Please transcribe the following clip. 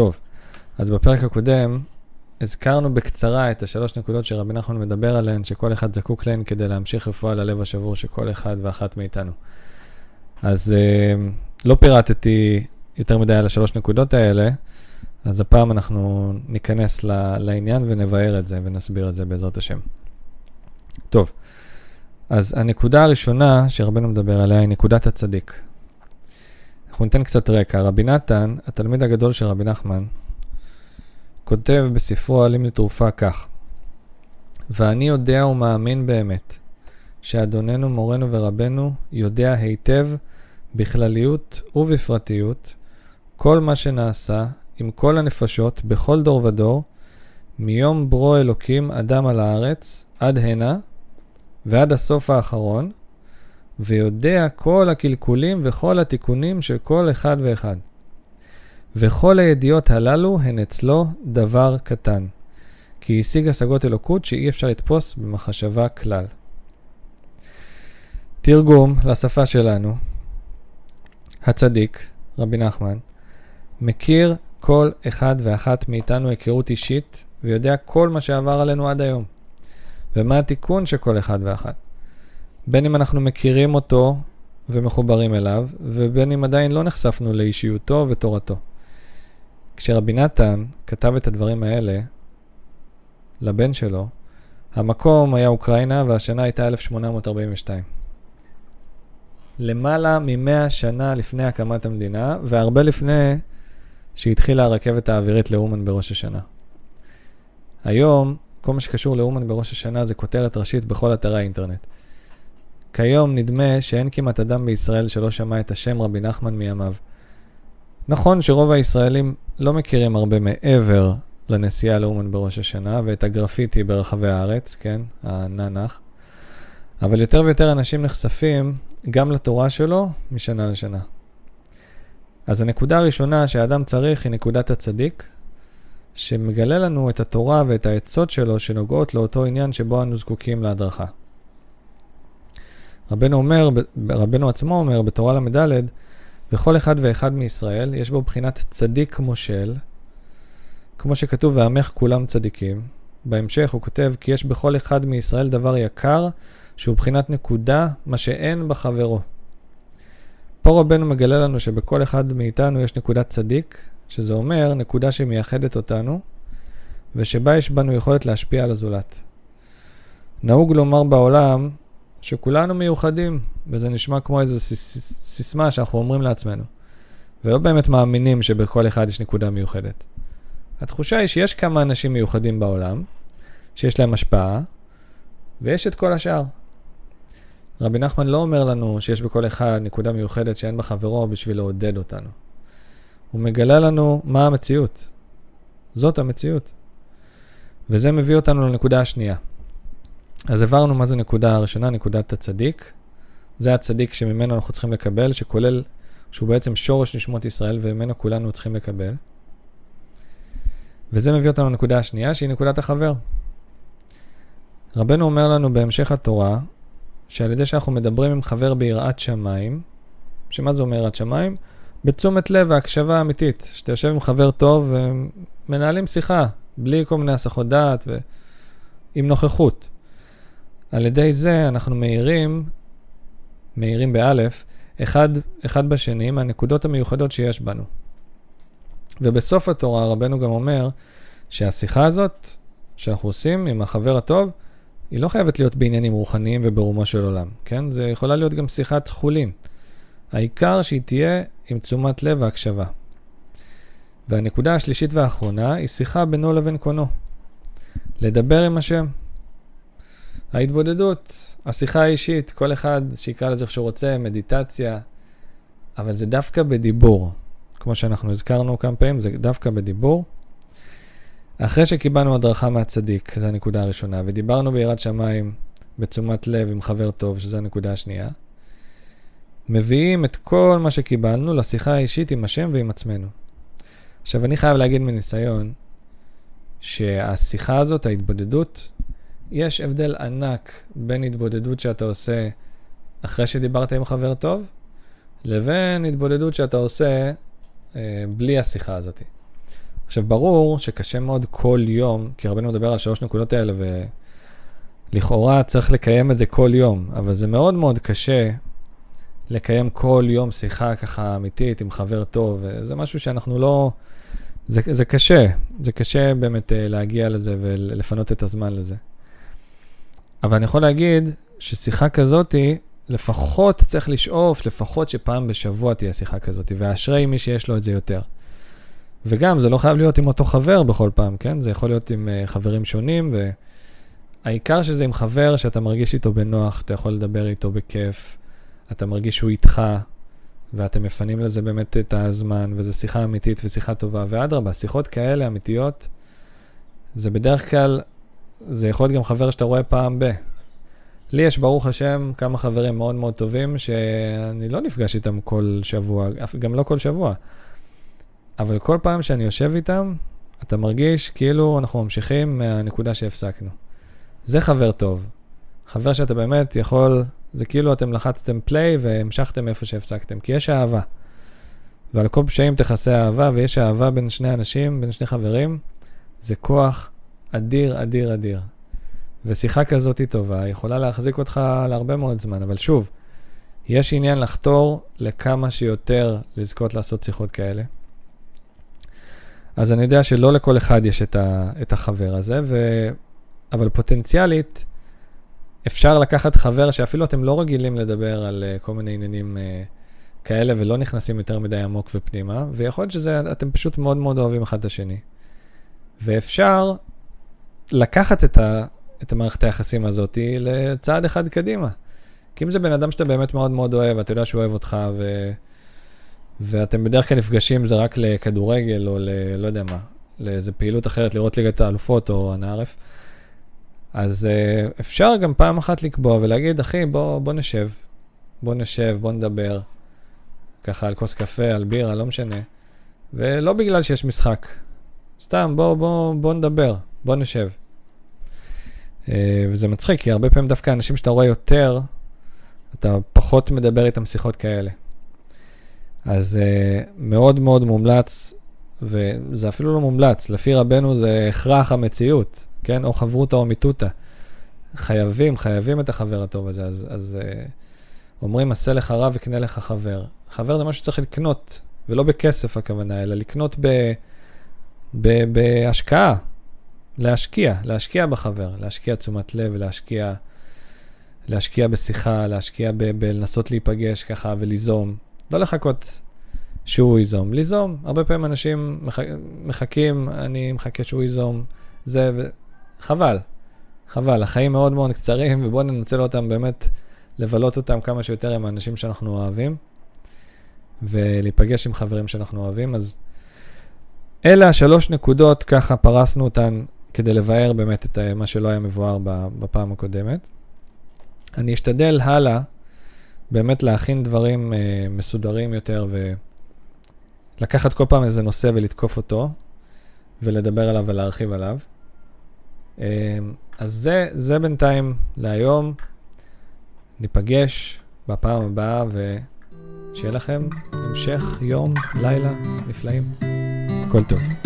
טוב, אז בפרק הקודם הזכרנו בקצרה את השלוש נקודות שרבי נחמן מדבר עליהן, שכל אחד זקוק להן כדי להמשיך רפואה ללב השבור של כל אחד ואחת מאיתנו. אז אה, לא פירטתי יותר מדי על השלוש נקודות האלה, אז הפעם אנחנו ניכנס לעניין ונבהר את זה ונסביר את זה בעזרת השם. טוב, אז הנקודה הראשונה שרבנו מדבר עליה היא נקודת הצדיק. אנחנו ניתן קצת רקע. רבי נתן, התלמיד הגדול של רבי נחמן, כותב בספרו עלים לתרופה כך: ואני יודע ומאמין באמת שאדוננו, מורנו ורבנו יודע היטב בכלליות ובפרטיות כל מה שנעשה עם כל הנפשות בכל דור ודור, מיום ברו אלוקים אדם על הארץ עד הנה ועד הסוף האחרון, ויודע כל הקלקולים וכל התיקונים של כל אחד ואחד. וכל הידיעות הללו הן אצלו דבר קטן, כי השיג השגות אלוקות שאי אפשר לתפוס במחשבה כלל. תרגום לשפה שלנו, הצדיק, רבי נחמן, מכיר כל אחד ואחת מאיתנו היכרות אישית ויודע כל מה שעבר עלינו עד היום, ומה התיקון של כל אחד ואחת. בין אם אנחנו מכירים אותו ומחוברים אליו, ובין אם עדיין לא נחשפנו לאישיותו ותורתו. כשרבי נתן כתב את הדברים האלה לבן שלו, המקום היה אוקראינה והשנה הייתה 1842. למעלה מ-100 שנה לפני הקמת המדינה, והרבה לפני שהתחילה הרכבת האווירית לאומן בראש השנה. היום, כל מה שקשור לאומן בראש השנה זה כותרת ראשית בכל אתרי האינטרנט. כיום נדמה שאין כמעט אדם בישראל שלא שמע את השם רבי נחמן מימיו. נכון שרוב הישראלים לא מכירים הרבה מעבר לנסיעה לאומן בראש השנה ואת הגרפיטי ברחבי הארץ, כן, הננח, אבל יותר ויותר אנשים נחשפים גם לתורה שלו משנה לשנה. אז הנקודה הראשונה שהאדם צריך היא נקודת הצדיק, שמגלה לנו את התורה ואת העצות שלו שנוגעות לאותו עניין שבו אנו זקוקים להדרכה. רבנו אומר, רבנו עצמו אומר בתורה ל"ד, וכל אחד ואחד מישראל יש בו בחינת צדיק מושל, כמו שכתוב, ועמך כולם צדיקים. בהמשך הוא כותב, כי יש בכל אחד מישראל דבר יקר, שהוא בחינת נקודה, מה שאין בחברו. פה רבנו מגלה לנו שבכל אחד מאיתנו יש נקודת צדיק, שזה אומר נקודה שמייחדת אותנו, ושבה יש בנו יכולת להשפיע על הזולת. נהוג לומר בעולם שכולנו מיוחדים, וזה נשמע כמו איזו סיסמה שאנחנו אומרים לעצמנו, ולא באמת מאמינים שבכל אחד יש נקודה מיוחדת. התחושה היא שיש כמה אנשים מיוחדים בעולם, שיש להם השפעה, ויש את כל השאר. רבי נחמן לא אומר לנו שיש בכל אחד נקודה מיוחדת שאין בחברו בשביל לעודד אותנו. הוא מגלה לנו מה המציאות. זאת המציאות. וזה מביא אותנו לנקודה השנייה. אז הבהרנו מה זו נקודה הראשונה, נקודת הצדיק. זה הצדיק שממנו אנחנו צריכים לקבל, שכולל, שהוא בעצם שורש נשמות ישראל וממנו כולנו צריכים לקבל. וזה מביא אותנו לנקודה השנייה, שהיא נקודת החבר. רבנו אומר לנו בהמשך התורה, שעל ידי שאנחנו מדברים עם חבר ביראת שמיים, שמה זה אומר יראת שמיים? בתשומת לב והקשבה אמיתית. שאתה יושב עם חבר טוב ומנהלים שיחה, בלי כל מיני הסחות דעת ועם נוכחות. על ידי זה אנחנו מאירים, מאירים באלף, אחד, אחד בשני מהנקודות המיוחדות שיש בנו. ובסוף התורה רבנו גם אומר שהשיחה הזאת שאנחנו עושים עם החבר הטוב, היא לא חייבת להיות בעניינים רוחניים וברומו של עולם, כן? זה יכולה להיות גם שיחת חולין. העיקר שהיא תהיה עם תשומת לב והקשבה. והנקודה השלישית והאחרונה היא שיחה בינו לבין קונו. לדבר עם השם. ההתבודדות, השיחה האישית, כל אחד שיקרא לזה איך שהוא רוצה, מדיטציה, אבל זה דווקא בדיבור. כמו שאנחנו הזכרנו כמה פעמים, זה דווקא בדיבור. אחרי שקיבלנו הדרכה מהצדיק, זו הנקודה הראשונה, ודיברנו ביראת שמיים בתשומת לב עם חבר טוב, שזו הנקודה השנייה, מביאים את כל מה שקיבלנו לשיחה האישית עם השם ועם עצמנו. עכשיו, אני חייב להגיד מניסיון, שהשיחה הזאת, ההתבודדות, יש הבדל ענק בין התבודדות שאתה עושה אחרי שדיברת עם חבר טוב, לבין התבודדות שאתה עושה אה, בלי השיחה הזאת. עכשיו, ברור שקשה מאוד כל יום, כי רבנו מדבר על שלוש נקודות האלה, ולכאורה צריך לקיים את זה כל יום, אבל זה מאוד מאוד קשה לקיים כל יום שיחה ככה אמיתית עם חבר טוב, וזה משהו שאנחנו לא... זה, זה קשה, זה קשה באמת אה, להגיע לזה ולפנות את הזמן לזה. אבל אני יכול להגיד ששיחה כזאתי, לפחות צריך לשאוף, לפחות שפעם בשבוע תהיה שיחה כזאתי, ואשרי מי שיש לו את זה יותר. וגם, זה לא חייב להיות עם אותו חבר בכל פעם, כן? זה יכול להיות עם uh, חברים שונים, והעיקר שזה עם חבר שאתה מרגיש איתו בנוח, אתה יכול לדבר איתו בכיף, אתה מרגיש שהוא איתך, ואתם מפנים לזה באמת את הזמן, וזו שיחה אמיתית ושיחה טובה. ואדרבה, שיחות כאלה אמיתיות, זה בדרך כלל, זה יכול להיות גם חבר שאתה רואה פעם ב... לי יש, ברוך השם, כמה חברים מאוד מאוד טובים, שאני לא נפגש איתם כל שבוע, גם לא כל שבוע. אבל כל פעם שאני יושב איתם, אתה מרגיש כאילו אנחנו ממשיכים מהנקודה שהפסקנו. זה חבר טוב. חבר שאתה באמת יכול, זה כאילו אתם לחצתם פליי והמשכתם איפה שהפסקתם, כי יש אהבה. ועל כל פשעים תכסה אהבה, ויש אהבה בין שני אנשים, בין שני חברים, זה כוח אדיר, אדיר, אדיר. ושיחה כזאת היא טובה, יכולה להחזיק אותך להרבה מאוד זמן, אבל שוב, יש עניין לחתור לכמה שיותר לזכות לעשות שיחות כאלה. אז אני יודע שלא לכל אחד יש את, ה, את החבר הזה, ו... אבל פוטנציאלית, אפשר לקחת חבר שאפילו אתם לא רגילים לדבר על uh, כל מיני עניינים uh, כאלה ולא נכנסים יותר מדי עמוק ופנימה, ויכול להיות שאתם פשוט מאוד מאוד אוהבים אחד את השני. ואפשר לקחת את, ה, את המערכת היחסים הזאת לצעד אחד קדימה. כי אם זה בן אדם שאתה באמת מאוד מאוד אוהב, אתה יודע שהוא אוהב אותך, ו... ואתם בדרך כלל נפגשים זה רק לכדורגל או ל... לא יודע מה, לאיזה פעילות אחרת, לראות ליגת האלופות או הנערף, אז uh, אפשר גם פעם אחת לקבוע ולהגיד, אחי, בוא, בוא נשב, בוא נשב, בוא נדבר, ככה על כוס קפה, על בירה, לא משנה. ולא בגלל שיש משחק, סתם, בוא, בוא, בוא נדבר, בוא נשב. Uh, וזה מצחיק, כי הרבה פעמים דווקא אנשים שאתה רואה יותר, אתה פחות מדבר איתם שיחות כאלה. אז uh, מאוד מאוד מומלץ, וזה אפילו לא מומלץ, לפי רבנו זה הכרח המציאות, כן? או חברותא או מיתותא. חייבים, חייבים את החבר הטוב הזה. אז, אז uh, אומרים, עשה לך רב וקנה לך חבר. חבר זה משהו שצריך לקנות, ולא בכסף הכוונה, אלא לקנות ב, ב, בהשקעה, להשקיע, להשקיע בחבר, להשקיע תשומת לב, להשקיע, להשקיע בשיחה, להשקיע בלנסות להיפגש ככה וליזום. לא לחכות שהוא ייזום, ליזום. הרבה פעמים אנשים מח... מחכים, אני מחכה שהוא ייזום, זה, ו... חבל, חבל, החיים מאוד מאוד קצרים, ובואו ננצל אותם באמת, לבלות אותם כמה שיותר עם האנשים שאנחנו אוהבים, ולהיפגש עם חברים שאנחנו אוהבים. אז אלה השלוש נקודות, ככה פרסנו אותן כדי לבאר באמת את מה שלא היה מבואר בפעם הקודמת. אני אשתדל הלאה. באמת להכין דברים אה, מסודרים יותר ולקחת כל פעם איזה נושא ולתקוף אותו ולדבר עליו ולהרחיב עליו. אה, אז זה, זה בינתיים להיום. ניפגש בפעם הבאה ושיהיה לכם המשך יום, לילה נפלאים. הכל טוב.